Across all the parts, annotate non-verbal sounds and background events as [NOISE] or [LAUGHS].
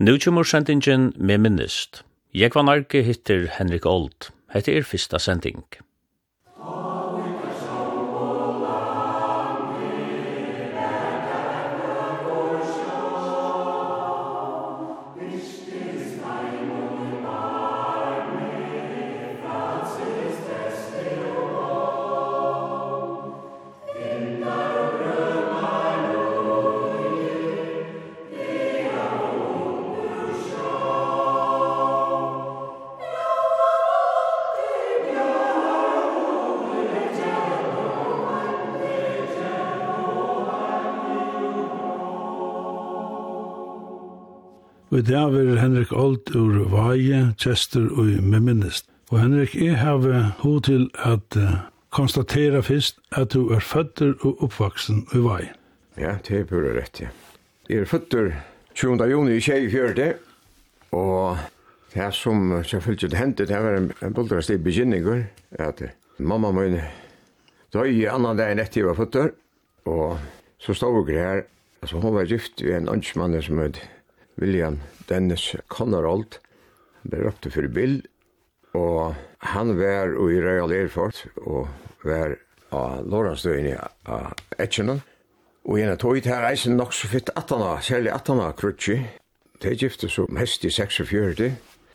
Nu kommer sendingen med minnest. Jeg var narki hittir Henrik Old. Hette er fyrsta sending. i dag er Henrik Old ur Vaje, Chester og Meminist. Og Henrik, jeg har ho til at uh, konstatera fyrst at du er føtter og oppvaksen i Vaje. Ja, det er pura rett, ja. Jeg er føtter 20. juni i 24. Og det som selvfølgelig hendte, det var en, en buldrastig begynninger, at mamma min døg i annan dag enn etter jeg var føtter, og så stod vi her, altså hun var gift i en åndsmann som heter William Dennis Connerold, ble røpte for Bill, og han var i Royal Air Force, og var av Lorentstøyene i Etchenon, og gjerne tog her reisen nok så fitt 18, særlig 18 krutsi, det gifte som hest i 46,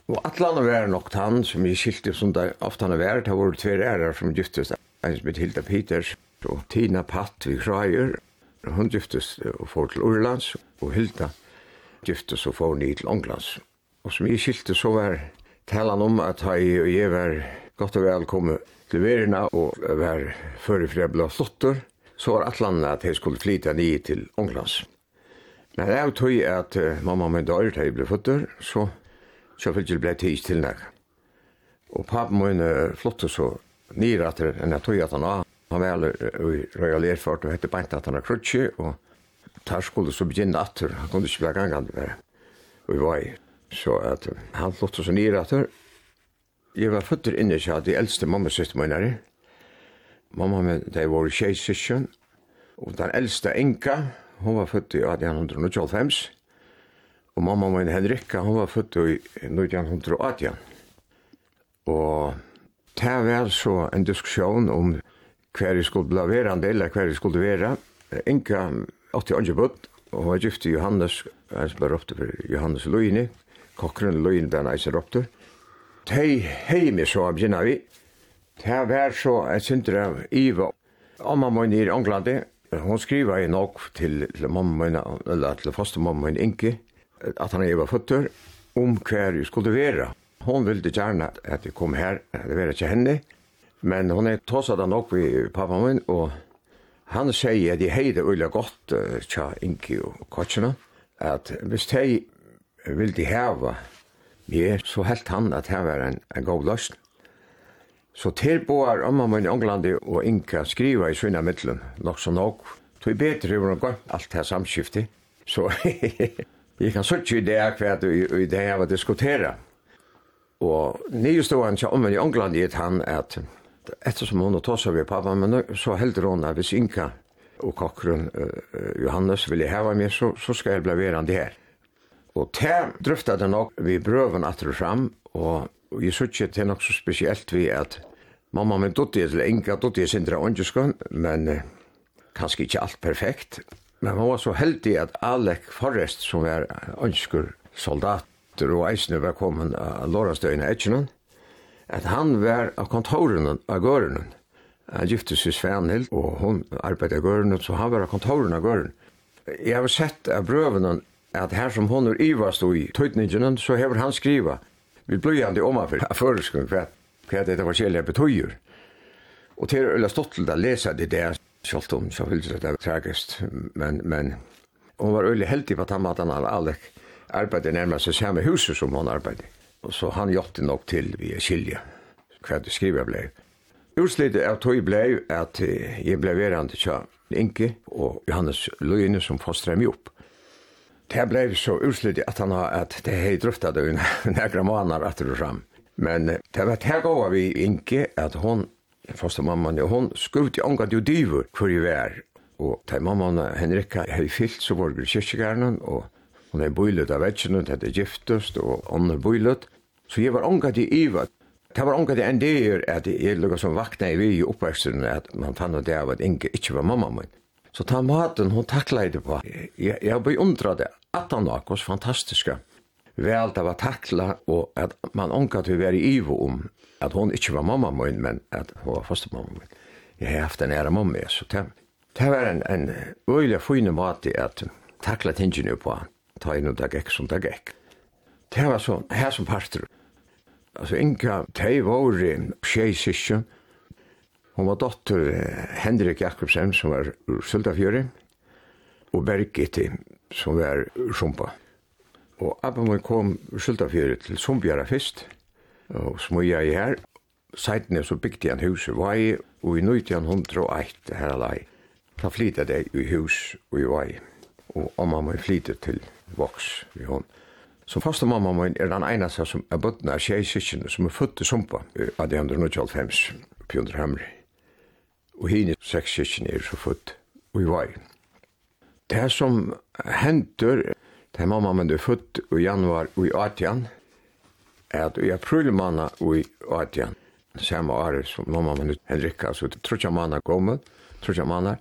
og atlane var nok han som jeg skilte som det ofte han har vært, det var tver ærer som giftes, en som Hilda Peters, og Tina Patt vi Krajer, hun giftes og får til Urlands, og Hilda gifte så får ni til Ånglands. Og som jeg skilte så var talan om at jeg og jeg var godt og vel kommet til verina og var før for jeg ble slotter, så var atlan at jeg skulle flyta ni til Ånglands. Men jeg tog at uh, mamma min dør til jeg ble føtter, så selvfølgelig ble jeg til nek. Og pappen min uh, flottet så nyr at jeg tog at han var. Han var i Royal Airfart og hette Beintat han har krutsi og tar skulle så begynne atter, han kunne ikke bli gangen med og i. Så at han flott oss nere atter. Jeg var føtter inne ikke at de eldste mamma sitt nære. Mamma med, de var tjej syskjen, og den eldste enka, hun var født i 1895, og mamma min Henrikka, hun var født i 1918. Og det var så en diskusjon om hver jeg skulle bli verande, eller hver jeg skulle være. Enka åtte andre bøtt, og var gift til Johannes, han som var råpte for Johannes Løyne, kokkeren Løyne ble han eisen oppte. Tei heimi så begynner vi, tei var så et synder av Iva. Amma min i Anglandi, hon skriva i nok til, til mamma min, eller til faste mamma min Inge, at han var føtter, om hver jeg skulle være. Hon ville gjerne at jeg kom her, det var ikke henne, men hon er tosset nok i pappa min, og han sier at de heide ulla godt uh, tja Inki og Kotsjena, at hvis de vil de heva mer, så helt han at det var en, en god løsning. Så tilboar amma min Englandi og Inka skriva i sina mittlum, nok så nok. Tog betre hvordan gott alt det samskifti. Så jeg [LAUGHS] kan sørge i det hva i det jeg var diskutera. Og nyestående omma i Englandi er han at eftersom hon tar vi pappa, men så heldur hon at hvis Inka og kokkeren uh, Johannes ville heva meg, så, så skal jeg bli verande her. Og til drøftet det nok, vi brøven at og fram, og, og jeg synes ikke det er nok så spesielt vi at mamma min dotter er til Inga, dotter er sindra åndjeskån, men uh, kanskje ikke alt perfekt. Men man var så heldig at Alek Forrest, som er åndjeskur soldater og eisne var kommet av Lorastøyene Etjenon, at han var av kontoren av gården. Han gifte seg Svenhild, og hun arbeidde av gården, så han var av kontoren av gården. Jeg har sett av brøvene at her som hun er ivast i tøytningen, så hever han skriva. Vi blir han til om av føreskung, for at det var kjellige betøyer. Og til stått Stottel da lesa det där sjalt om, så fyllt det er tragist, men, men hun var øylig heldig på at han hadde han alek arbeidet nærmest seg samme huset som hun arbeidet så han gjorde det nok til vi er skilje, hva det skriver blev. Utslitet av tog blev at jeg blei verande tja Inke og Johannes Løyne som fostret meg opp. Det blev så utslitet at han har at det hei drøftet det [LAUGHS] negra måneder etter og fram. Men det var det gav vi Inke at hon, fostret mamman, hon skut i omgat jo dyver for i vær. Og til mamman Henrikka hei fyllt så var vi kyrkjegarnen og Hon er bøylet av vetsjene, det er giftest og ånder bøylet. Så jeg var unga til iva. Det var ångat i en del at jeg lukket som vakna i vi i oppveksten, at man fann det av at Inge ikke var mamma min. Så ta maten, hun takla det på. Jeg, jeg beundra det. At han var hos fantastiska. Vel, det var takla, og at man unga til å være i iva om at hun ikke var mamma min, men at hun var første mamma min. Jeg har haft en ære mamma, så det, det var en, en øyla fine mat i at takla tingene på han ta inn og det gikk som det gikk. Det var sånn, her som parter. Altså, Inga, de var i tjej sysken. Hun var dotter Henrik Jakobsen, som var ur Søltafjøri, og Bergitti, som var ur Sumpa. Og Abba min kom ur Søltafjøri til Sumpjara fyrst, og smuja i her. Seitene så bygde han huset Vai, og i 1901 her alai. Da flyttet jeg i hus og i Vai, og amma min flyttet til voks i hon. Som fasta mamma min er den eneste som er bøttene av tjejsikken som er født i Sumpa av de andre 1925 på under Hemri. Og hine seks sikken er så født og i vei. Det som henter, til mamma min er født i januar og i Atian, er at i april manna og i Atian, samme året som mamma min Henrikka, så trutja manna gommet, trutja manna,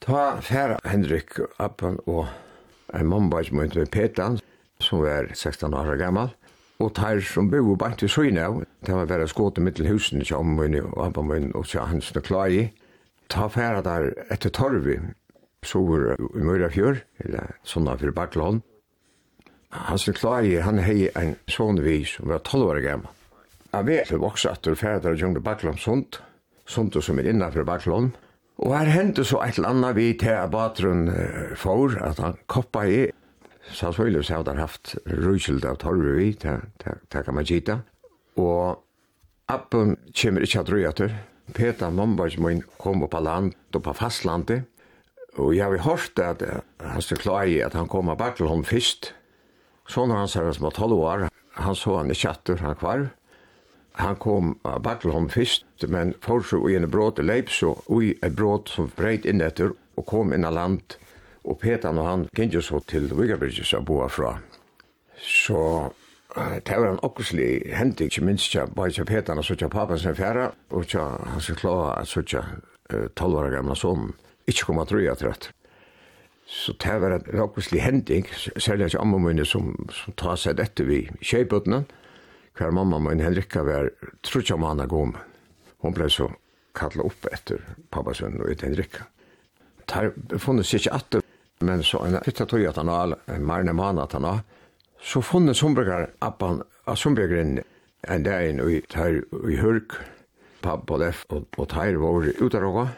ta færa Henrik, appen og en mamma som heter Petan, som var 16 år gammal, og tær som bo bant i Søyna, det var bare skåte mittel husen til ommunni og abbamunni og til hans nøklai, ta færa der etter torvi, sover i Mørafjør, eller sånna fyrir Baklån. Hans nøklai, han hei en sonvi som var 12 år gammal. Jeg vet til voksa at du færa der jungle Baklån sunt, sånt som er innanfor Baklån, Og her hendte så et eller annet vi til at Batrun får, at han koppa i. Sannsynligvis hadde han haft rujskild av torve vi, det kan man gita. Og Appen kommer ikke at rujter. Peter Mombergs min kom på land og på fastlandet. Og jeg har hørt at han skulle klare i at han kom av Bartelholm først. Så når han ser det som var 12 år, han så han i kjatter, han kvarv. Han kom av Bartelholm først, men forså i en bråd leip så i et bråd som breit inn etter og kom inn av land. Og Petan og han gikk så til Vigabridges og boa fra. Så uh, det var en okkoslig hending, ikke minst ikke bare til Petan og så til papen sin fjæra, og ikke han skal klare at så til tolvare gamle sonen ikke kom at røya til rett. Så det var en okkoslig hending, særlig ikke ammemøyne som, som tar seg dette vi kjøybøtene, og hver mamma min Henrikka var trutja manna gom. Hon blei så kallet opp etter pappa sin og etter Henrikka. funnet funnes ikke atter, men så en fitta tog at han var, en marne manna at han var, så funnet sombrikar appan av sombrikgrinn en dag inn i tar i hurk, pappa lef og, og tar var utarroga.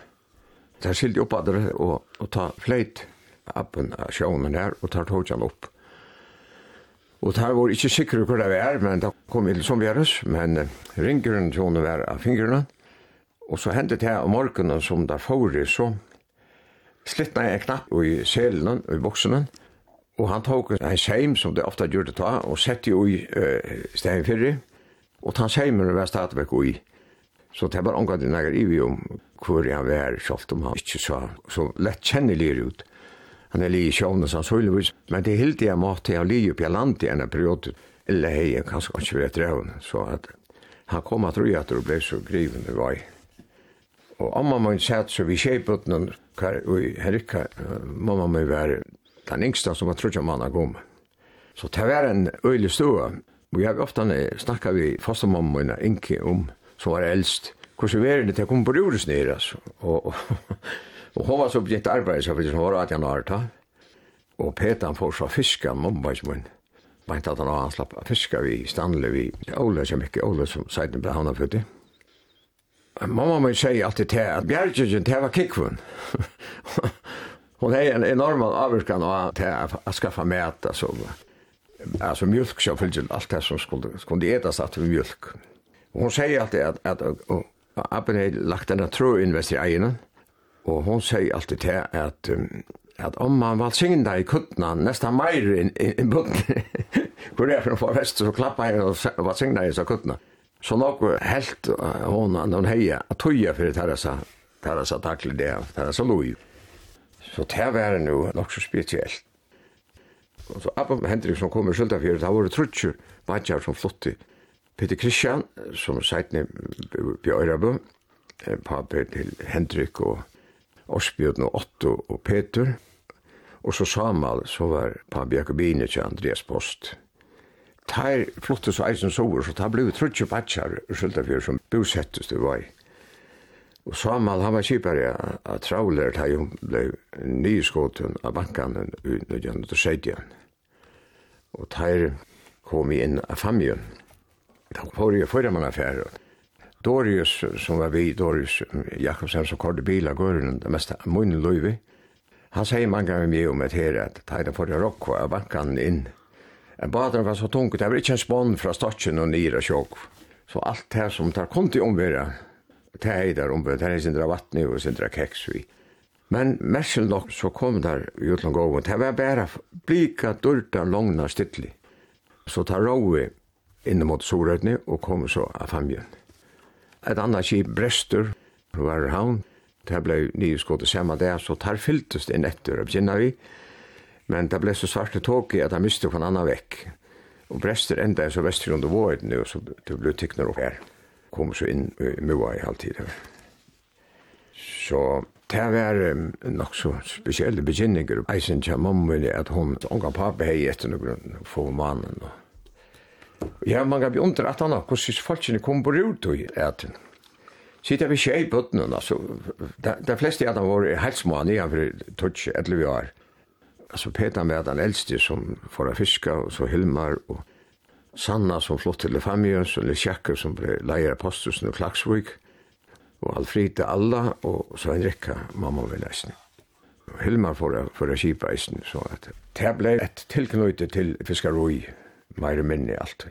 Tar skilt opp atter og, og ta fleit appen av sjånen her og tar tog han opp Og der var ikke sikker hvor det var, men da kom ild som virus, men ringeren til var av fingrene. Og så hendet det om morgenen som der forrige, så slittna jeg knapp i selen og i boksene, og han tok en seim som det ofte gjorde ta, og sette jo i uh, stein fyrre, og han seimen var stadigvæk i. Så det var omgått i nægge i vi om hvor han var, selv om han ikke så, så lett kjennelig ut han er lige i sjovne sannsynligvis, men det hilde jeg måtte jeg lige opp i landet i en periode, eller hei, jeg kanskje ikke være drevende, så at han kom at røy at det ble så grivende vei. Og amma min satt så vi kjeipet noen, og Herika, mamma min var den yngsta som var trutja manna gom. Så det var en øylig stua, og jeg ofta snakka vi fostermamma min Inke, om, som var eldst, hvordan var det til å kom på jordes nere, altså, og Og hun var så begynt arbeid, så fyrir hun var 18 år ta. Og Petan får så fiska mamma, som hun. Meint at han har slapp fiska vi Stanley vi Ole som ikke Ole som seiten ble født i. Mamma må si alltid til at Bjergjøgjen til var kikvun. Hon har en enorm avvirkan av til at skaffa mæta altså, altså mjölk så fyllt alt det som skulle skulle etas at vi mjölk. Hon sier alltid at og Abbe hade lagt en tro invest i ägaren Og hon sier alltid til at, at om man valsigna i kuttna, nästan meir i, i, i bunden, [LAUGHS] hvor er for forrest, så klappa jeg og valsigna i kuttna. Så nok helt hon, hon heia, at tuja fyrir terrasa, terrasa takli det, terrasa loi. Så det var nu nok så spesielt. Og så Abba Hendrik som kom i fyrir, det var trutsjur badjar som flotti. Peter Christian, som seitne bjøyrabø, papir til Hendrik og Osbjørn og Otto og Peter, og så Samal, så var på Jakobine til Andreas Post. Tær flotte så eisen sover, så tær blei trutje patjar, skyldafyr som bosettest det var i. Og Samal, han var kipare av Trauler, tær jo blei nyskåten av bankan ut når han og seidjan. Og tær kom inn av famjen. Da var jo fyrir mange affærer, Dorius, som var vi, Dorius Jakobsen, som kallte bil av går det mesta munnen løyvi, Han sier mange ganger mye om et her, at att ta den förra rock och bankan in. En baden var så tungt, det var inte en spann från statsen och nira sjåk. Så allt det här som tar konti omvira, det er der omvira, det är sindra vattnet och sindra keks vi. Men mersen nok så kom der utlån gåven, det var bare blika, dyrta, långna, stittlig. Så tar Rauvi inn mot Sorøtni og kom så av famjen. Et annet skip, Brestur, var havn. Det ble nye skåte samme det, så tar fylltes det inn etter å begynne vi. Men det ble så svarte tåk i at han miste på en annen vekk. Og brester enda er så vestri under våret nu, så det ble tykner opp her. Kom så inn i mua i halvtid. Så det var um, nok så spesielle begynninger. Eisen kjem om at hun, unga pappa hei etter noen grunn, få mannen og Ja, man gav under at han har hvordan folkene kom på rut og eten. Sitter vi tjej i den, altså, de fleste av dem var helt små, nye for tøtje, etter vi var. Altså, Peter med den eldste som får av fiske, og så Hilmar, og Sanna som flott til Lefamien, og Lesjakke som ble leier av Postusen og Klagsvik, og Alfrida Alla, og så Henrikka, mamma ved nesten. Hilmar får av kipa eisen, så at det ble et tilknøyte til fiskaroi, mer og minne alt.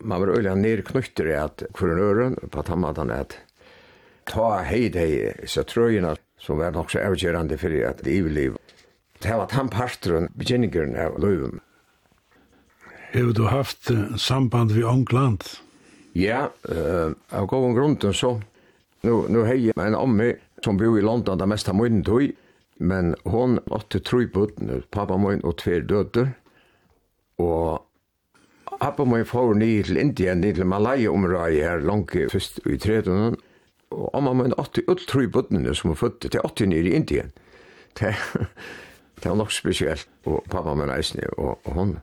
Man var øyla nir knytter i at kvrun øren, på tammatan at ta heid hei, så trøyina, som var nok så avgjørande fyrir at livliv. Det var tannparteren, begynningeren av løyven. Hei du haft samband vi Ångland? Ja, uh, av gåvun grunden så. Nu, nu hei en ommi som bor i London det mesta munnen tog, men hon åtte trøybund, pappa munn og tver døder, og Abba min får ni til Indien, ni til Malaya-området her, langt først i 13. Og amma min åtte 80 ulltrøy bøttene som er født til 80 nere i Indien. Det, [LAUGHS] det var nok spesielt. Og pappa min eisne, og, og hun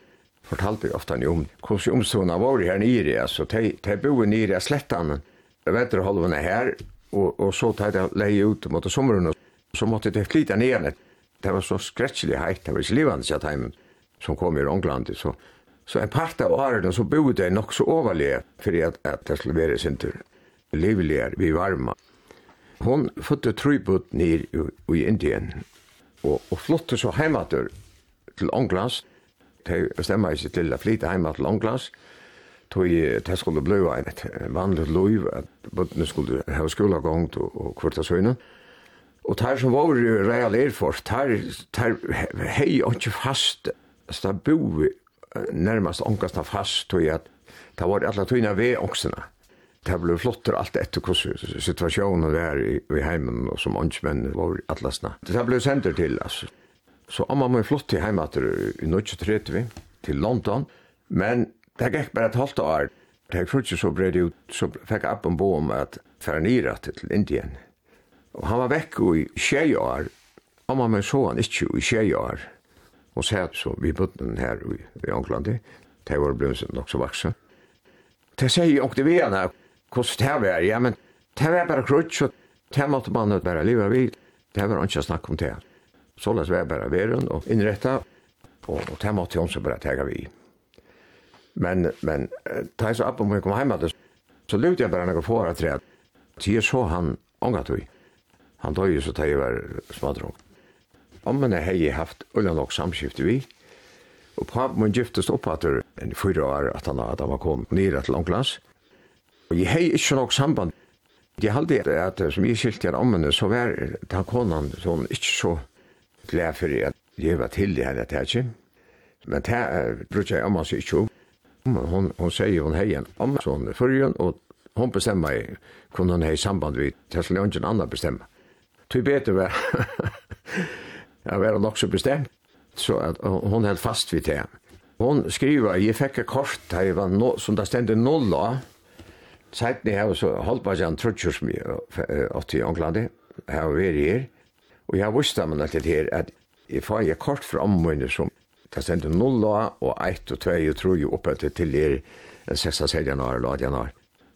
fortalte jo ofte om hvordan omstående var her nere, altså, de, de bor nere av slettene, vetterholvene her, og, og så tar jeg leie ut mot sommeren, Og så måtte de flytta ned. Det var så skretselig heit, det var ikke livende, sier Teimen, som kom i Rongland. så Så en part av året så bodde det nok så overlige for at, at det skulle være sin tur. Liveligere, vi varma. Hon fødte trybut ned i, i Indien og, og flotte så heimater til Ånglands. De bestemmer seg til å flytte hjemme til Ånglands. Tog det skulle bli et vanlig liv, at bøttene skulle ha skolegångt og, og kvartasøyne. Og tar som var i Real Air Force, tar, tar hei ikke fast, altså der bor närmast ångast fast tog att det var alla tøyna ve också. Det blev flottor allt etter hur situationen var i, i hemmen och som ångsmän var alla snart. Det blev center till altså. Så amma man flott till heimater i Nutsch vi till London. Men det gick bara ett halvt år. Det gick inte så bred ut så fikk jeg upp en bo om att färra nira til Indien. Och han var vekk i tjej år. amma må så han inte i tjej år og sett så vi bøtten her i, i Anklandi, det var blevet nok så vaksa. Det sier jo ikke vi igjen her, hvordan det var, ja, men det var bare krutsk, og det måtte man bare leve vi, det var ikke snakk om det. Så løs var bare veren og innretta, og, og det måtte jo også bare tega vi. Men, men, det er så oppe om jeg kom hjemme, så lukte jeg bare noen foratræd, til jeg så han ångat vi. Han døg jo så teg var smadrung. Ommene har jeg haft ulla nok samskifte vi, og man min giftest opphatter en fyra år at han, at han var kom nere til Ånglands. Og jeg har ikke nok samband. Jeg halde det at som jeg skilte her ommene, så var ta konan som ikke så glad for at jeg var til det henne til ikke. Men det uh, brukte jeg omma seg ikke om. Hun, hun sier hun hei en omma sånn fyrrjøn, og hon bestemmer hvordan hun hei samband vid, til jeg ikke en annan bestemmer. Tui betur var [LAUGHS] jeg var nok så bestemt, så at hun held fast vid det. Hun skriver, jeg fikk et kort her, var no, som det stendte null av, Sætni hef så holdt bare en trutjur som jeg åtti i Jeg har vært her, og jeg visste man alltid her at jeg får et kort fra ommunni som det stendte 0 og 1 og 2 og 3 og oppe til er 6. januar eller 8. januar.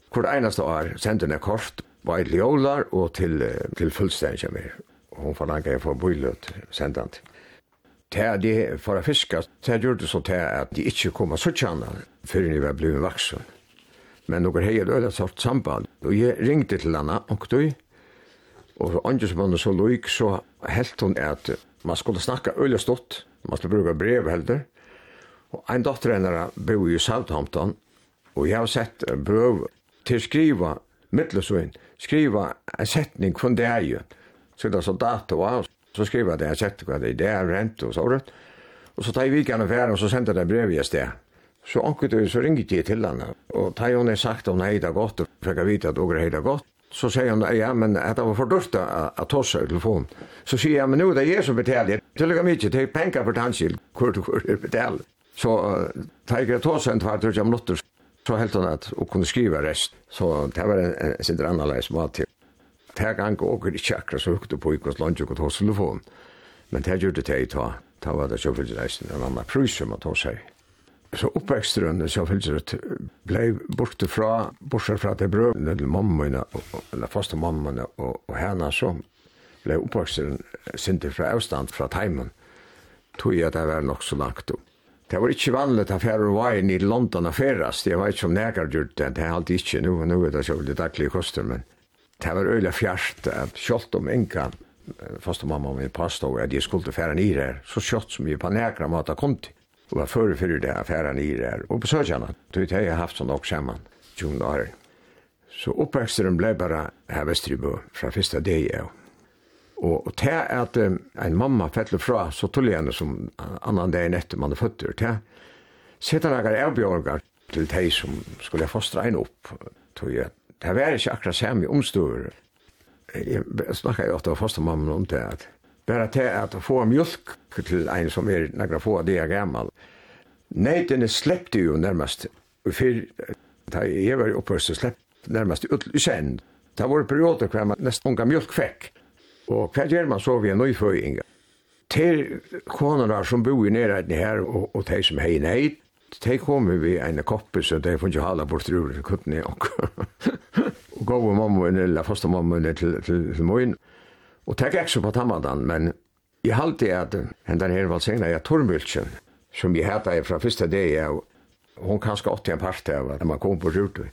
Hvor eneste år sendte jeg kort var i Ljolar og til, til fullstendig mer hon förlangade för bojlöt sendant. Det de för att fiska, det gjorde så det att de inte kom så söka henne förrän de var blevet vaksen. Men några hejade öde sort samband. og jag ringde till henne och då och andre som var så lojk så helt hon at man skulle snacka öle stått. Man skulle bruka brev heller. Och en dotter henne bor i Southampton och jag har sett brev till skriva mittelsvinn, skriva en setning från det här så det så dato av. Så skrev jag det jag sett hva det er, det är rent og så rett. Og så tar jeg vikene affär og så sender jeg brev i sted. Så anket så ringer jeg til henne. og tar hon är sagt om hei det godt, og fikk jeg vite at att åker hejda godt. Så sier hun, ja men det var for dyrt å ta seg i telefonen. Så sier jeg, men nå er det jeg som betaler. Till lika mye, det är pengar för tanskild. Kur till kur betaler. Så tar jag ta seg en tvær, tvär till minuter. Så helt hun at hun kunne skrive rest. Så det var en, en, en, en, en, en, en, Det gang og ikke akkurat så hukte på ikke hos landet og hos telefon. Men det gjorde det i ta. Ta var det sjåfylgreisen, en annen prus som man tar seg. Så oppvekstrønne sjåfylgret ble borte fra, bortsett fra til brøvene til mammene, eller faste mammene og, og henne så, ble oppvekstrønne sinter fra avstand fra teimen. Tog jeg at det var nok så langt opp. Det var ikke vanlig at færre var i London og affærast. Jeg vet ikke om nægar gjort det. Det er alltid ikke. Nå, nå er det så veldig daglige koster, men det var øyla fjerst, at kjolt om enka, fast mamma og min pasta, at jeg skulle færa nir her, så kjolt som vi på nekra mata kom til. Og var fyrir fyrir det at færa nir her, og besøkja henne. Det har haft sånn nok saman, 20 år. Så oppveksteren ble bara her vestribø fra fyrsta dag. Og, og til at um, en mamma fettler fra, så tull jeg henne som annan dag etter man er født, til setter jeg avbjørger til de som skulle fostra henne opp, tog jeg Det var ikke akkurat samme omstår. Jeg snakket jo ofte av fostermammen om det, at bare til at få mjölk til en som er nægra få av det er gammal. Neitene sleppte jo nærmest, for da jeg var opphørst og sleppte nærmest ut i send. Det var perioder hver man nesten unga mjölk fikk. Og hva gjør man så vi en nøyføying? Til konerna som bor i nærheten her, og, og de som hei neid, de kom vi en koppe, så de får ikke hala bort rur, kuttene og [LAUGHS] og gav mamma, eller første mamma til, til, til Moin, og det gikk så på tammadan, men jeg halte at hendan her valsegna jeg Tormultsen, som jeg heta fra første dag, og hun kanskje åtti en part av at man kom på rur,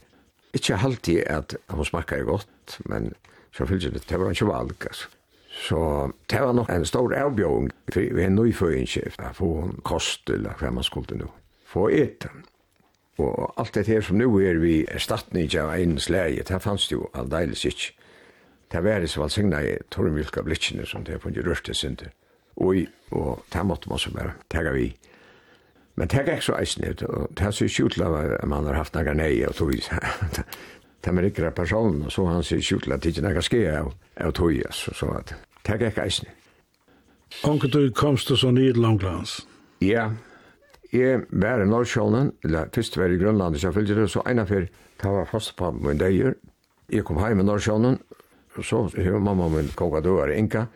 Ikke alltid at hun smakka godt, men så fyllt det det var ikke valg, altså. Så det var nok en stor avbjøring for vi er nyføyingskift, for hun kost eller hva man skulle nå få ete. Og alt det her som nu er vi erstatning av en slæge, det fanns jo alldeles ikke. Det var det som var valgsigna i Tormvilka blitsjene som det er funnet rørste synder. Oi, og det måtte man så bare tega vi. Men det er ikke så eisen ut, og det er så ut at man har haft noen nei, og tog [LAUGHS] det er med rikere personen, og så han ser ikke at det ikke noen skje av, av tog, så, så at det er ikke eisen. Onkel du komst du så ned langlands? Ja, yeah. Jeg var i Nordsjålen, eller først var i Grønland, så jeg følte det, så en av fyr, det var fast på min døyer. Jeg kom hjem i Nordsjålen, så hør mamma min koka døyer inka.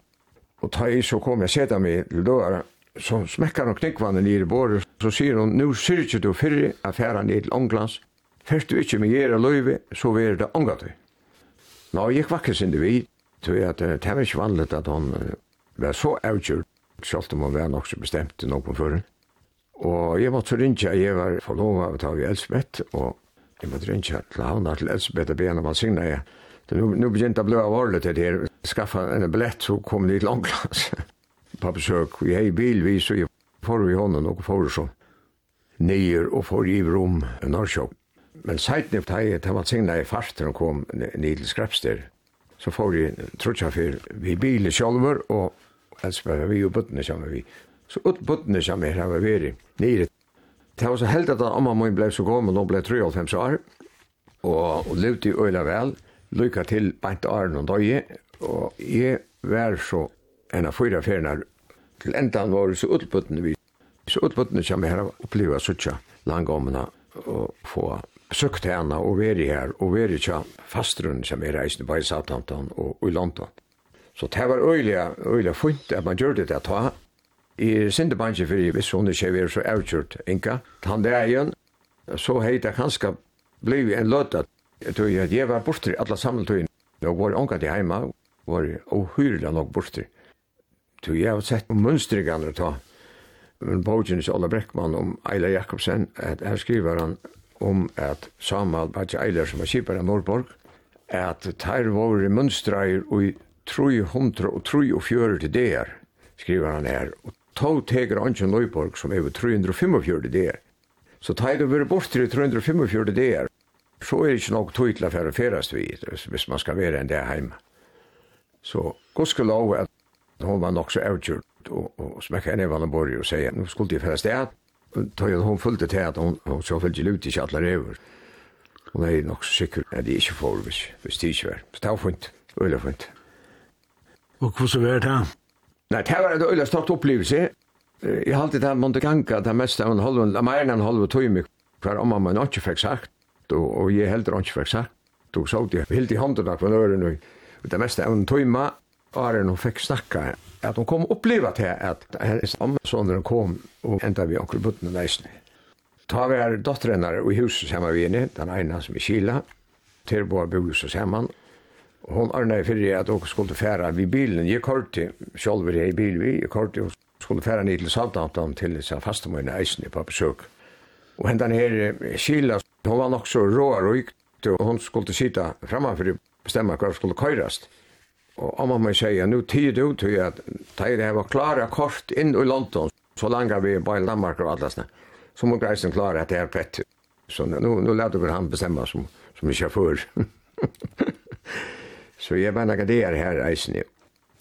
Og da jeg så kom jeg seta meg til døyer, så smekkar hun knikkvannet ned i båret, så sier hun, nå ikke du fyrre affæren ned til Ånglands, først du ikke med gjøre løyve, så vil det ångat du. Nå, jeg gikk vakkes inn i vid, tror jeg at det var ikke vanlig at hun var så avgjørt, selv om hun var nok så bestemt i noen fører. Og jeg måtte rinja, jeg var forlova av å ta vi Elsbeth, og jeg måtte rinja til havna til Elsbeth og be henne om han signa jeg. Så nu, nu begynte jeg å bli avvarlig til det her. Skaffa en billett, så kom det til langklass [LAUGHS] på besøk, vi er i bil, vi så jeg får vi hånden og får så nyer og får i rom i Norrkjøk. Men seiten efter hei, da man signa jeg fast når kom ned til Skrepster, så får vi trutja fyr vi bilen sjolver, og Elsbeth vi er jo bøttene sammen vi. Så ut buttene som jeg har vært nere. Det var så heldig at mamma min ble så gammel, hun ble 3,5 år, og hun levde i øyla vel, lykka til beint åren og døye, og jeg var så en av fyra ferna til enda han var så utbuttene vi. Så utbuttene som jeg har opplevd suttja langgommene og få besøkt henne og være her, og være tja fastrunn som jeg reiste bare i Satantan og i London. Så det var øyla, øyla funnet at man gjør det til å ta I sinde banje fyrir, hvis hun ikke er så avgjort, enka, han der igjen, så heit det kanskje blei en løtta. Jeg tror at jeg var bortri alla samletøyene, og var ongat i heima, var ohyrla nok bortri. Tror jeg har sett mønstringene ta, men bogen is Ola Breckman om Eila Jakobsen, at her skriver han om at Samal Baja Eiler som var kipar av Norborg, at teir våre mønstreier og 300 og 340 der, skriver han her, og to teger Anjan Løyborg som er 345 der. Så tar du vært bort til 345 der, så er det ikke nok tog til å fære færast vi, hvis man skal være en der hjemme. Så gudskelov at hon var nok så avgjort, og, og smekka enn Evan Borg og sier, nå skulle de færast det, tog jeg hon fulgte til at hon, hon så fulgte ut ikke alle rever. Hon er nok så sikker at de ikke får, hvis, hvis de ikke var. Så det var funnet, veldig funnet. Og hvordan var det Nei, det var en øyla stort opplevelse. Jeg halte det her måtte ganga det mest av en halv, la mer enn en halv tøyme, hver om man ikke fikk sagt, og og jeg heller ikke fikk sagt. Du så det, helt i hånden der på nøren, og det meste av en tøyme, Aren hun fikk snakka, at hun kom oppleva til at hennes ammasoner kom og enda vi onkel Butten og Neisne. Ta vi her dottrenar i huset sammen vi inne, den ene som er Kila, til vår bojus og saman, hon i fyrir at åka skulle færa vi bilen. Jeg korti, sjálfur jeg i bil vi, jeg korti og skulle færa ned til Saldantan til disse fastemøyne eisen på besøk. Og hendan her Kila, hon var nok så rå og rykt, og hon skulle sita å bestemma hva skulle køyrast. Og amma må säga, nu tid ut hur att ta det var klara kort in i London, så langa vi bare i Danmark og alla. Så må greisen klara att det är pett. Så nu, nu lär vi han bestämma som, som vi chaufför. [LAUGHS] Så jeg bare nagaderer her reisende. jo.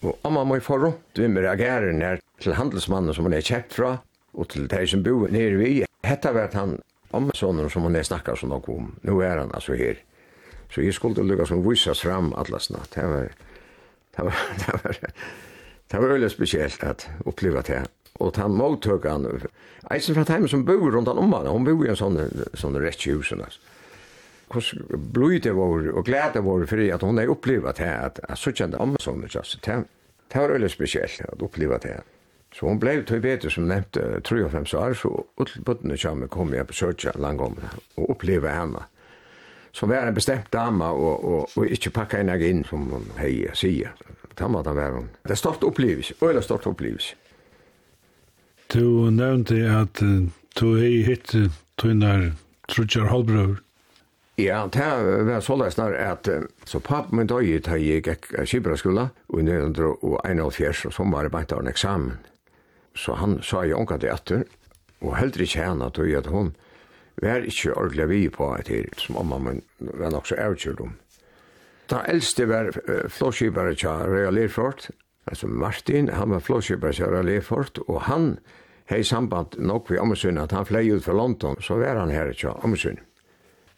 Og amma må jeg få rundt vi med reageren her til handelsmannen som hun er kjøpt fra, og til de som bor nere vi. Hette var han ammasonen som hun er snakket som nok om. Nå er han altså her. Så jeg skulle lukka som vises fram alle snart. Det var, det var, [LAUGHS] det var, det var veldig spesielt at oppleve det. Og han mottøk han, eisen fra heimen som bor rundt han om han, hun bor i en sånn, sånn rettjehus, altså hvordan blöjde var och glädje var för att hon har upplevt det, att att så kände om sånn, det, det var väldigt speciellt att uppleva det. Så hon blev till bedre som nevnte 5 år, så utbudene kommer kom jag på söka lång om och uppleva henne. Som var en bestämd dama och och och inte packa in inn som hon hej säger. Det var det var hon. Det stort upplevelse, øyla stort upplevelse. Du nevnte at du hei hitt tunnar Trudjar halvbrøver. Ja, det var så løsner at så pappa min døg da jeg gikk Kibra skola og i 1971 og som var det bare en eksamen. Så han sa jo unga det etter og heldre ikke henne at at hun var ikke ordentlig vi på etter som mamma min var nok så avkjørt om. Da eldste var flåskipere til Røya Lerfort, altså Martin, han var flåskipere til Røya Lerfort og han hei samband nok vi omsyn at han flei ut fra London så var han her til omsyn.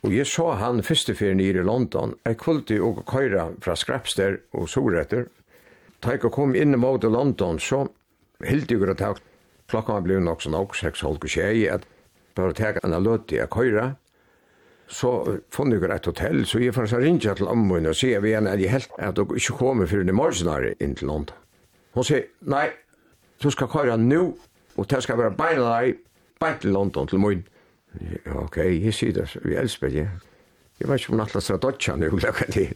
Og jeg så han første ferien i London, jeg kvulti og køyre fra Skrapster og Soretter. Da jeg kom inn mot London, så hildi jeg at jeg klokka ble nok sånn og seks halv og tjei, at bare teg en løti jeg køyre. så fann jeg et hotell, så jeg fanns ringe til ammoen og sier vi igjen at jeg helt at dere ikke kommer før i morgenare inn til London. Hun sier, nei, du skal køyre nå, og det skal være beinlai, beint til London til morgen. Ja, ok, jeg sier det. Vi elsker det. Jeg vet ikke om nattla sig dodja nu, klokka det.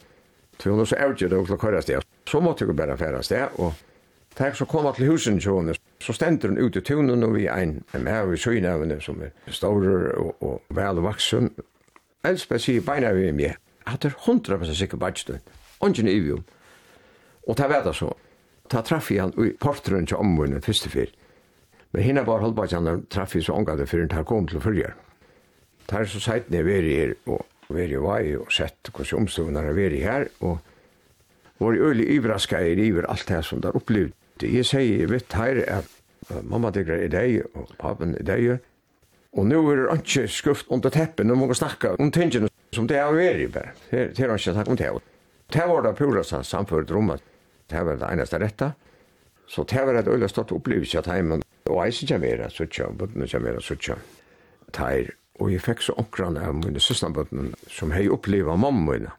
Så hon så avgjorde och klockan det. Så måtte jeg bare fære sted, og da jeg så kom til husen till henne. Så stendte hun ut i tunen og vi er en med i søgnevne som er stor og, og väl vuxen. Älskar sig beina vi mig. Hade hundra procent sikker badstund. Ongen i vi. Och det vet det så. Ta traff jag han i portren til omvunnen første fyr. Men hinna var hållbar att han traff jag så ångade før han kom til till förrjärn tar så seit det veri her, og veri vei og sett hvordan omstående er veri her, og var øyelig ivraska er iver alt det som der opplevd. Jeg sier, jeg vet her, at mamma digger er deg, og papen er deg, og nå er det ikke skuft under teppet, nå må vi snakke om tingene som det er veri bare. Det er ikke snakk om det. Det var det pura samfunnet rommet, det var det eneste rette, så det var et øyelig stort opplevelse at heimen, og eisen kommer, så tja, bøttene kommer, så tja, teir Og jeg fikk så okran av mine søsternbøttene som hei oppleva mamma mine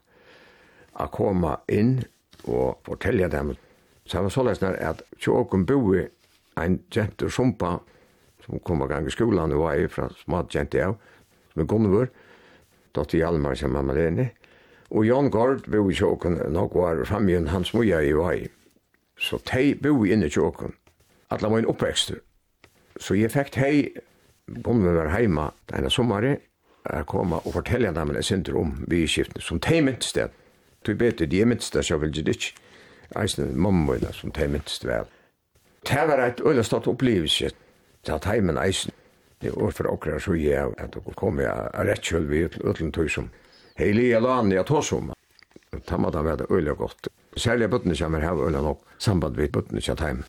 a koma inn og fortelja dem. Så det var såleis nær at tjåkon boi ein jenter sumpa som kom av gang i skolan og var jeg fra smad jenter av som er gunnvur dotter Hjalmar som mamma Lene og Jan Gard boi tjåkon nok var framgjøn hans moja i var. Så tei boi inne tjåkon. Alla var en oppvekster. Så jeg fikk hei om vi var heima denne sommare, er koma og fortelja dem en sinter om vi i byskiftene, som de minst det. Du vet det, de minst det, så vil jeg ikke. Eisen mamma som de minst vel. Det var et øyla stått opplevelse, til at heimen eisen, det var for okra så jeg, at det kom jeg rett kjøl vi utlen tog som heilige lani jeg tås om. Tammata var det øyla godt. Særlig bøttene kommer her øyla nok, samband vi bøttene kjent heim,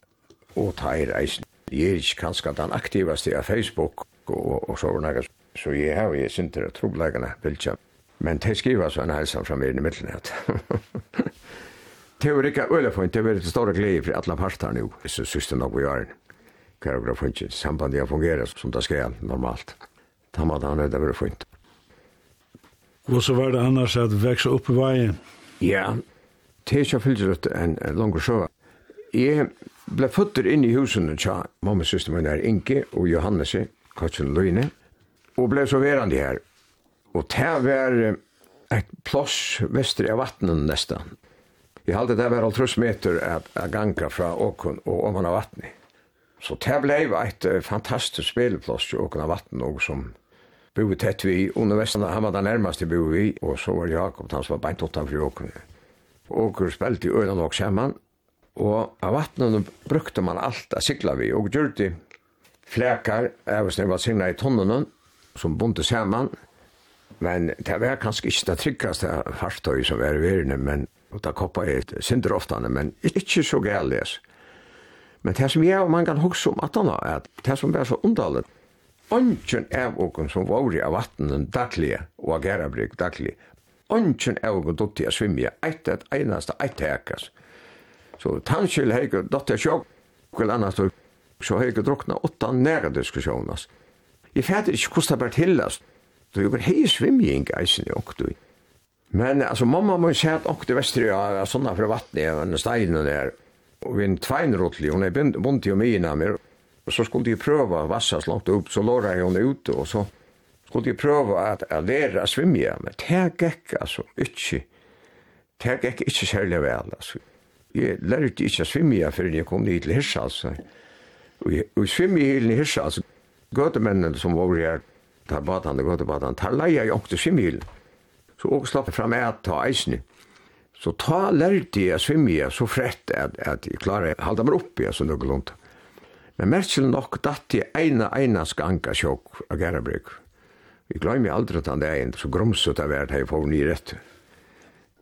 og ta er eisen jeg er ikke kanskje den aktivaste av Facebook og, og så noe. Så jeg har jo synter og troblegene vilkja. Men det skriver så en helsen fra meg i middelnett. [LAUGHS] Teorika Ølefoint, det er veldig store glede for alle parter nå, hvis du synes det nok vi gjør. Hva Kjære funnet ikke sambandet har fungeret som det skal normalt. Da må det ha nødvendig være funnet. Og så var det annars at vekse opp i veien? Ja, det er ikke fyllt ut en, en lang sjø. Jeg ble føtter inn i husen tja mamma syster min er Inge og Johannes, Katjen Løyne, og ble så verande her. Og det var et plass vestre av vattnet nesten. Jeg halte det var alt meter av, ganga fra åkon og oman av vattnet. Så det ble et fantastisk spelplass til åkon av vattnet og som boi tett vi under vesten, han var den nærmeste boet vi, og så var Jakob, han som var beint åttan for åkon. Åker spilte i øyne nok sammen, Og av vattnet brukte man alt å sikla vi, og gjorde flekar, jeg var var signa i tonnen, som bunte saman, men det var kanskje ikke det tryggaste fartøy som var i verden, men og da koppa er et synder oftane, men ikke så gælles. Men det som jeg og man kan huske om at han er at det som var så underlig, Ongen av åken som var i av vattnen daglige, og av gærabrik daglige, ongen av åken dotti å svimme, eit et einasta, eit eikas, Så tanskil heik dotter sjokk, kvel annars då, så heik drukna åtta nære diskussionas. Jeg fætter ikke hvordan det bare tillas, då jeg var hei svimjing eisen i okto. Men altså, mamma må se at okto vestri er sånna fra vattnet, en stein der, og en tveinrotli, hun er bunt i og mina mer, og så skulle jeg prøva vassas langt upp, så låra jeg hun ut, og så skulle jeg prøva at jeg lærer men det gikk altså, ikke, det gikk ikke særlig vel, altså jeg lærte ikke å svimme jeg før jeg kom dit til Hirsa, altså. Og, og svimme i hilen Hirsa, altså, gøtemennene som var her, tar badene, gøtebadene, tar leia jeg åkte svimme i hilen. Så og slapp fra meg at ta eisene. Så ta lærte jeg svimme jeg så frett at, at jeg klarer å halde meg oppe, altså, noe lunt. Men merkelig nok datt jeg ene, ene skanka sjokk av Gerabrik. Jeg glemmer aldri at han det er en så gromsut av hvert jeg får nye rettet.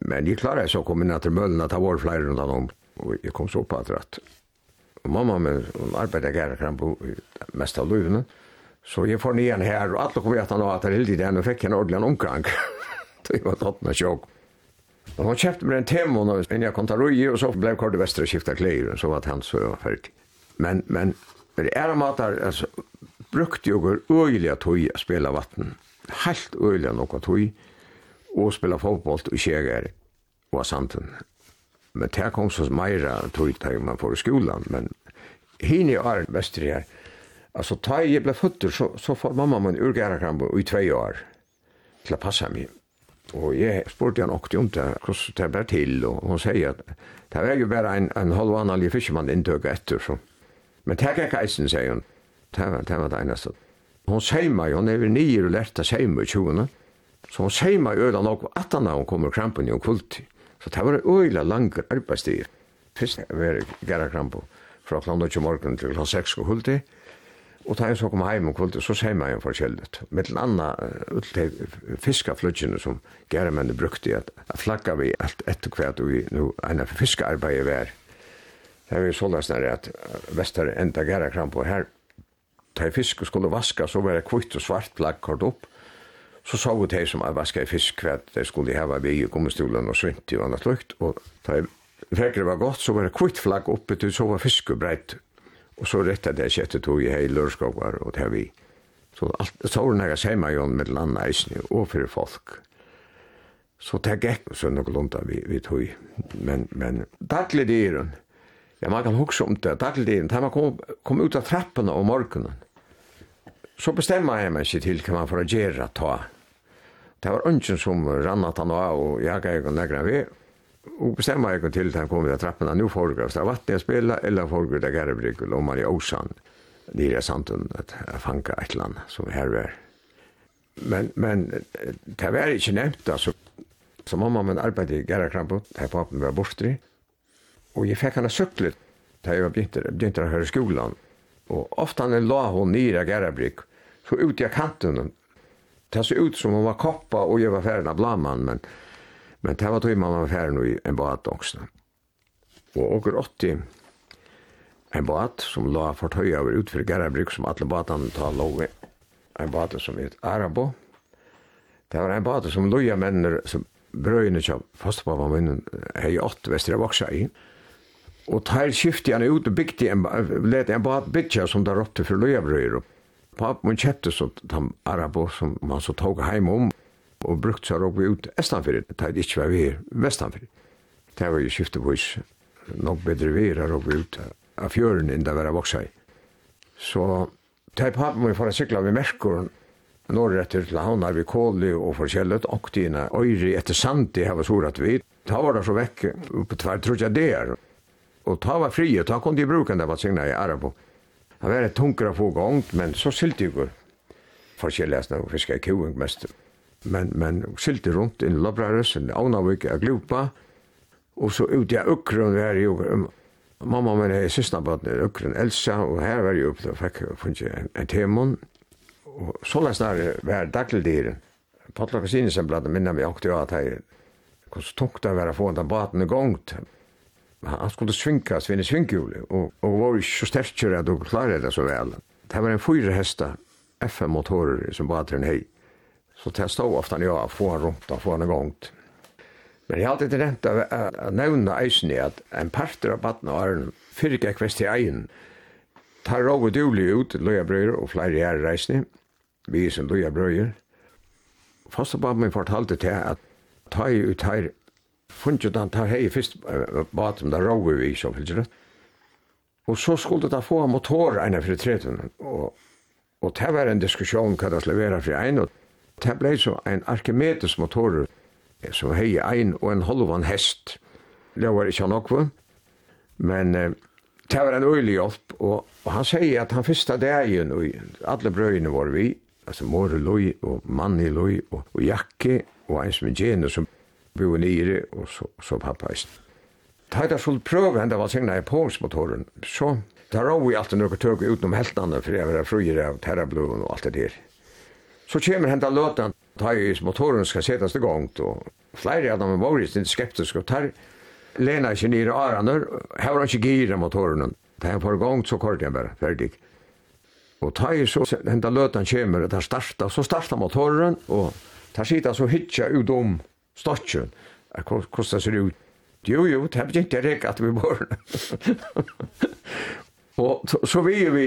Men jeg klarer så å komme inn etter møllen at det var flere rundt om. Og jeg kom så opp etter at mamma min hun arbeidet gjerne kram på mest av løvene. Så jeg får nyan her, og alle kom etter nå at det er heldig det, og fikk en ordentlig omgang. det [LAUGHS] var tatt med sjokk. Og han kjøpte meg en temo, og jeg kom til Røy, og så ble Korte Vestre skiftet klær, og så var det han så ferdig. Men, men, men det er matar, altså, brukte jeg øyelig tog å spille vatten. Helt øyelig noe tog og spela fotboll og kjegar og santen. Men det kom så meira tog til man får i skolan, men hini er den beste her. Altså, da jeg ble føtter, så, så får mamma min urgærakrambo i tvei år til å passa meg. Og jeg spurte han okti om det, hvordan det ble til, og hun sier at det var jo bare en, en halv halvanlig fiskemann inntøk etter, så. Men det er ikke eisen, sier hun. Det var det, var det eneste. Hun sier meg, hun er nye og lærte seg med i 20 Så hun sier meg øyla nok, at han hun kommer krampen i en kulti. Så det var øyla langer arbeidstid. Fyrst var gæra krampen fra klant 8 morgen til klant 6 og kulti. Og da jeg så kom heim og kulti, så sier meg en forskjellet. Mittel anna utlei fiskaflutjene som gæra menn brukte at, at flagga vi alt etter hver og vi nu enn fiskarbeid var. Det er var så løsner at vestar enda gæra krampen her. Da jeg fisk skulle vaska, så var det kvitt og svart plagg kort opp Så sa vi til som vaska i fisk hva det skulle hava vi i gommestolen og svint i vannet lukt, og da vekret var godt, så var det kvitt flagg oppe til så var fisk og breit. Og så retta det sjette tog i hei lørskapar og det vi. Så alt, så var det nega seima jo med landa eisne og fyrir folk. Så det gikk så nok lunda vi, vi tog. Men, men daglig dyren, ja man kan huksa om det, daglig dyren, da man kom, kom ut av trappene om morgenen, så bestemmer jeg meg ikke til hva man får gjøre ta. Det var ønsken som rannet han av, og jeg gikk og negret vi. Og bestemmer jeg til at han kom ved trappen, nå foregår det vatten jeg spiller, eller foregår det gærbrygget, og man i åsan. nere i sant at jeg fanget et eller annet som her var. Men, men det var ikke nevnt, altså. Så mamma min arbeidde i gærkrampet, der papen var borte. Og jeg fikk henne søkt da jeg begynte, begynte å høre skolen. Og ofte han la hun nye gærbrygget, så ut i kanten. Det så ut som om var koppa og jeg var ferdig av blamman, men, men det var tog man var ferdig i en bad også. Og åker 80 en bad som la for tøy over ut for Garabruk som alle badene tar lov i. En bad som er et Arabo. Det var en bad som loja menner som brøyene kjøp fast på hva munnen hei 8 vestre voksa i. Og tar skiftet han ut og bygde en, let en bad bygde som der råtte for loja brøyer opp. Papen kjøpte så de arabo som man så tog heim om, og brukte seg råk ut estanfyrir, det er ikke var vi vestanfyrir. Det var jo skiftevis, nok bedre vi er råk ut av fjøren enn det var voksa i. Så det er pappa min for å sykla ved Merkuren, norr etter til havnar vi kåli og forskjellet, og dina øyri etter sandi hava sorat vi. Ta var det så vekk, på tvær, tror jeg det er. Og ta var frie, ta kunne de bruka det var signa i Arabo. Det var et tungere å få gang, men så sylte jeg går. Forskjellig er og fisker i kuing mest. Men, men sylte rundt inn i Labrarus, inn i Agnavik, jeg glopa, og så ut i Ukron, vi er jo, Mamma min er i Sistnabaden i Ukron, Elsa, og her var jeg oppe, og fikk funnet en, en temon. Og så lest der var dagligdyren. Patlaka vi åkte jo at her. Hvordan tungt det var å få den baten i gongt han skulle svinkas vid en svinkhjul och, och var ju så sterkere att du klarade det så väl. Det var en fyra hästa FM-motorer som bara til en hei. Så det stod ofta när jag får han runt och får han igång. Men jag har alltid rätt att nämna eisen i att en parter av baden och arren fyrk jag kväst i egen tar råg och dulig ut lojabröjer och flere gärre reisning vi som lojabröjer. Fast på mig fortalte til at ta i ut her funnet han tar hei først baten, da råver vi ikke, fyrir det. Og så skulle det få motor ene fyrir treten, og, og det var en diskusjon hva det skulle være for en, og det ble så en arkimedes motor, som hei ein og en halvan hest, det var ikke nokve, men eh, det var en øylig hjelp, og, og han sier at han første dagen, og alle brøyene var vi, altså Måre Løy, og Manni Løy, og, og Jakke, og en som er Gjene, som bo nere og så, så pappa i Tajta skulle pröva hända var signa i Polsmotoren. Så tar har vi alltid några tøk utom heltarna för jeg var fröjer av terrablån och allt det der. Så kommer hända låten Tajis motoren ska sättas gang og flere av dem var litt inte og och tar Lena sig nere i Araner. Här var inte gira motoren. Det här på gång så kort den bara färdig. Och Tajis så hända låten kommer det starta. Så starta motoren och tar sitta så hitcha ut om stotchen. Hvordan det ser ut? Jo, jo, det er ikke riktig at vi bor. [LAUGHS] og så vi er vi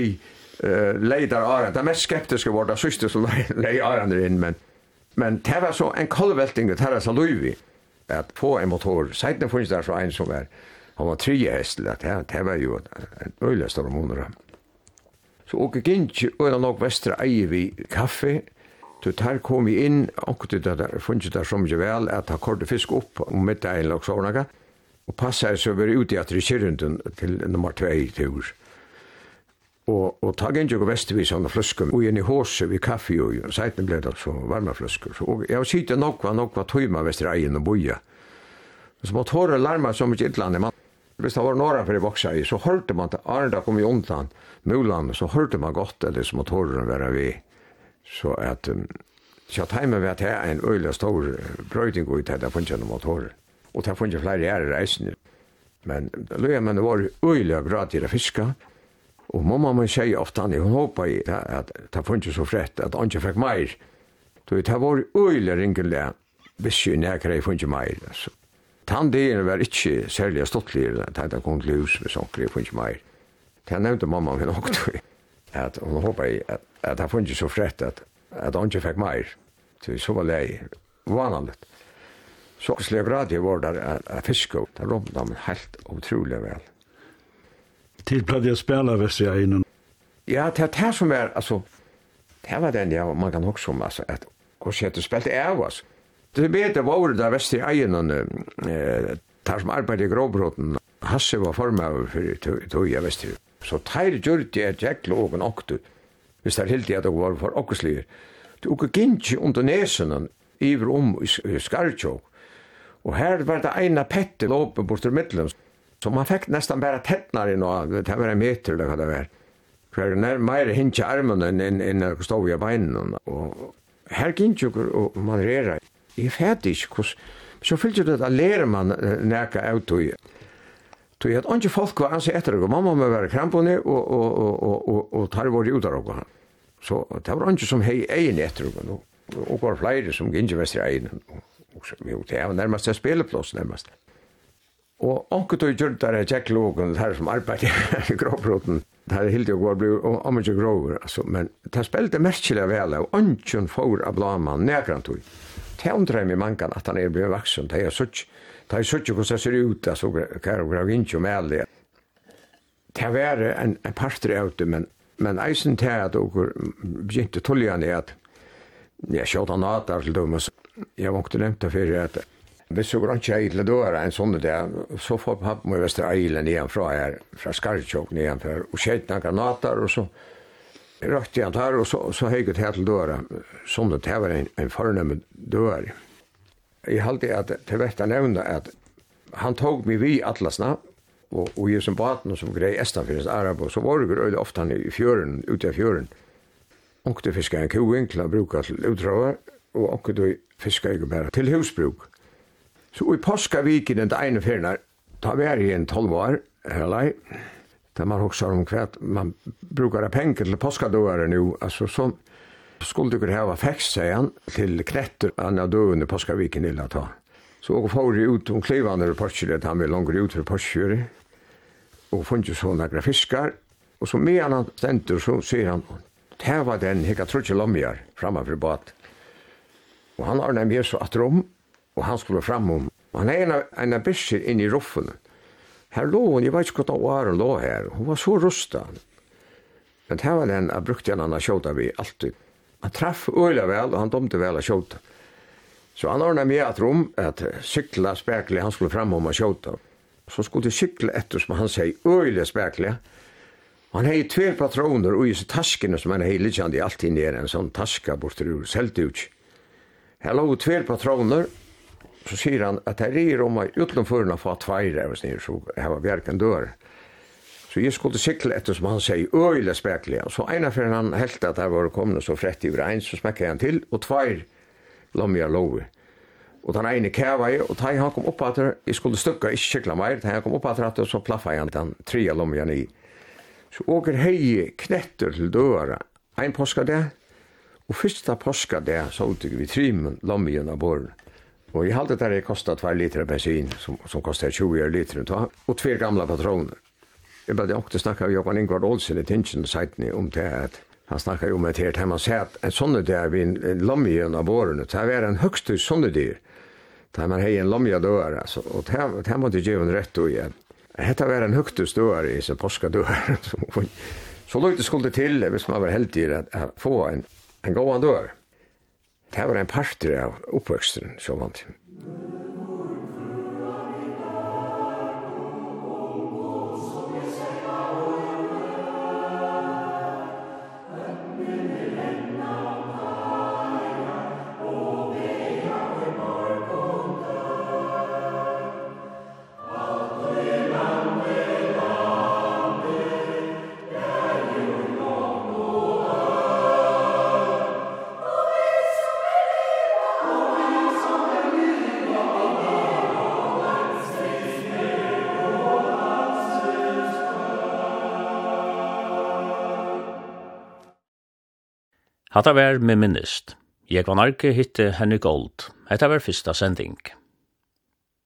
uh, leidar Aran. Det mest skeptiske var det siste som leid Aran inn, men, men det var så en kolvelting og det var så løyvi at få en motor. Seiten finnes det så en som er, han var tre hest, det det var jo en øyla stor monoram. Så åker gint og er nok vestra eier vi kaffe, Så der kom vi inn, og det der funnet der som ikke vel, at han kortet fisk opp om middagen og sånne, og passet seg å være ute i at rekjerrunden til nummer 2 i tur. Og, og ta inn jo vestvis av fløskum, og inn i håse vi kaffe og jo, seiten ble det så varme fløskur. Og jeg var sitte nok var tøyma vestri egen og boja. Så måtte håret larma som ikke utlandet, man Hvis det var några for i voksa i, så hørte man til Arnda kom i ontan, mulan, så hørte man godt, eller så at håren være vi. Så at um, Kjatheime vet jeg en øyla stor brøyding ut her, det funnet noen motorer. Og det funnet flere ære reisende. Men løy men det var øyla bra til å fiske. Og mamma min sier ofte han, hun håper i at det funnet så frett, at han ikke fikk mer. Så det var øyla ringelig, hvis ikke nekker jeg funnet mer. Altså. Tandien var ikke særlig stortligere, det kom til hus med sånn, jeg funnet mer. Det nevnte mamma min også at hon hoppar at, at han fungerar så frett at, at han ikke fikk mer. Så så var det vanligt. Så slev radio var der at, att fiska ut. Det romde han helt utrolig vel. Til plade jeg spela hvis jeg er innan. Ja, det er det som er, altså, det var den jag, man kan også om, altså, at hvordan jeg och spelat av oss. Det er bedre var det der vest västra innan, eh, tar som arbetade i gråbrotten. Hasse var formav för tog jag västra Så teir gjørte er jækla og en oktur, hvis det er heldig at det var for okkursliger. Det uke gynnsi under nesen iver om i skartjåk, og her var det eina pette åpen bort til middelen, så man fikk nesten bare tettnar i noe, det var en meter eller hva det var. For nær meir hintje armen enn enn en, en stov i beinen, og her gintje og man rera. Jeg fæt ikke, så fyllt det at lærer man nekka av tog, Så jag har inte folk var ansi etter og Mamma må vara krampone og og og og og och tar vår ut av han. Så det var inte som hei egen etter og nu. Och går flyger som inte väster egen. Och så med det var närmast spelplats närmast. Og onkur tog gjørt der er Jack Logan, der som arbeider [LAUGHS] i gråbroten. Der hildi og går blei om ikke grover, altså. Men det spilte merkelig vel, og onkur får av blaman nekran tog. Det undrar mig mangan att han är blivit vuxen. Det är sutt. Det är sutt hur det ser ut alltså kan jag grav inte om det. Det var en en parter av det men men eisen till att och begynte tolja ner att jag sköt han åt där till dömas. Jag var inte nämnt för att Hvis du grann ikke til døra en sånn der, så får pappa meg Vestereilen igjen fra her, fra Skarkjåk igjen fra, og noen granater, og så røkte han der, og så, så høyget jeg til døra, som det var en, en fornemme dør. Jeg halte at til vekt jeg nevnte at han tog meg vi atlasna, og, og jeg som baten og som grei Estanfyrens Arab, og så var det veldig ofte han i fjøren, ute av fjøren. Onkte fiskar en kovinkla bruka til utravar, og onkte du fiska ikke bare til husbruk. Så i påskaviken den ene fjerne, ta vær i en tolv år, her lei, där man också om kvart man brukar ha pengar till påskadöar nu. Alltså så skulle du kunna ha fäxt sig han till krätter anna då under påskaviken illa ta så och får ut om klivande på kyrkan han vill långt ut för påskyr och fanns ju såna grafiskar och så med han ständer så ser han här var den hicka trutje lomjar framför båt. Och han har nämligen så att rum och han skulle fram om han är en en bisch in i ruffen. Her lå hun, jeg vet ikke hva var hun lå her. Hun var så rusta. Men her var den, jeg brukte en annen kjøta vi alltid. Han traff øyla vel, og han domte vel av kjøta. Så han ordnet meg et rom, at sykla spekli, han skulle fram om å kjøta. Så skulle de sykla etter, som han sier, øyla spekli. Han hei tve patroner, og i seg taskene som han hei litt kjent i alt en sånn taska bort til seltuts. Her lå tve patroner, så sier han at her er om meg utenom for å få tveire, hvis snir, så jeg var verken dør. Så jeg skulle sikle etter som han sier, øyla spekler. Så ena før han helt at jeg var kommet så frett i en, så smekker han til, og tveir lommer meg love. Og den ene kæva jeg, og da han kom opp at jeg skulle stykka, ikke sikla mer, da han kom opp at så plaffa han den tre lommer meg i. Så åker hei knetter til døra, en påska det, og første påska det, så utgik vi tre lommer meg av båren. Og jeg halte där det kostet 2 liter bensin som, som kostar 20 liter og och gamla patroner. Jeg började också snacka med Johan Ingvard Olsen i Tinsen og sajten om det at han snackar om et helt sier at en sånne der vi en, en lammjön av våren det er en högst sånne dyr, da man har en lammjön dör altså, og det här, det här måste en rett og igjen. Hetta var en högtust dör i sin påska dör. [LAUGHS] så lukte det skulle til hvis man var heldig at få en, en gående dör. Det var en parter av oppvøksten, så vant. Hatta vær med minnist. Jeg var narki hitte Henrik gold. Hetta var fyrsta sending.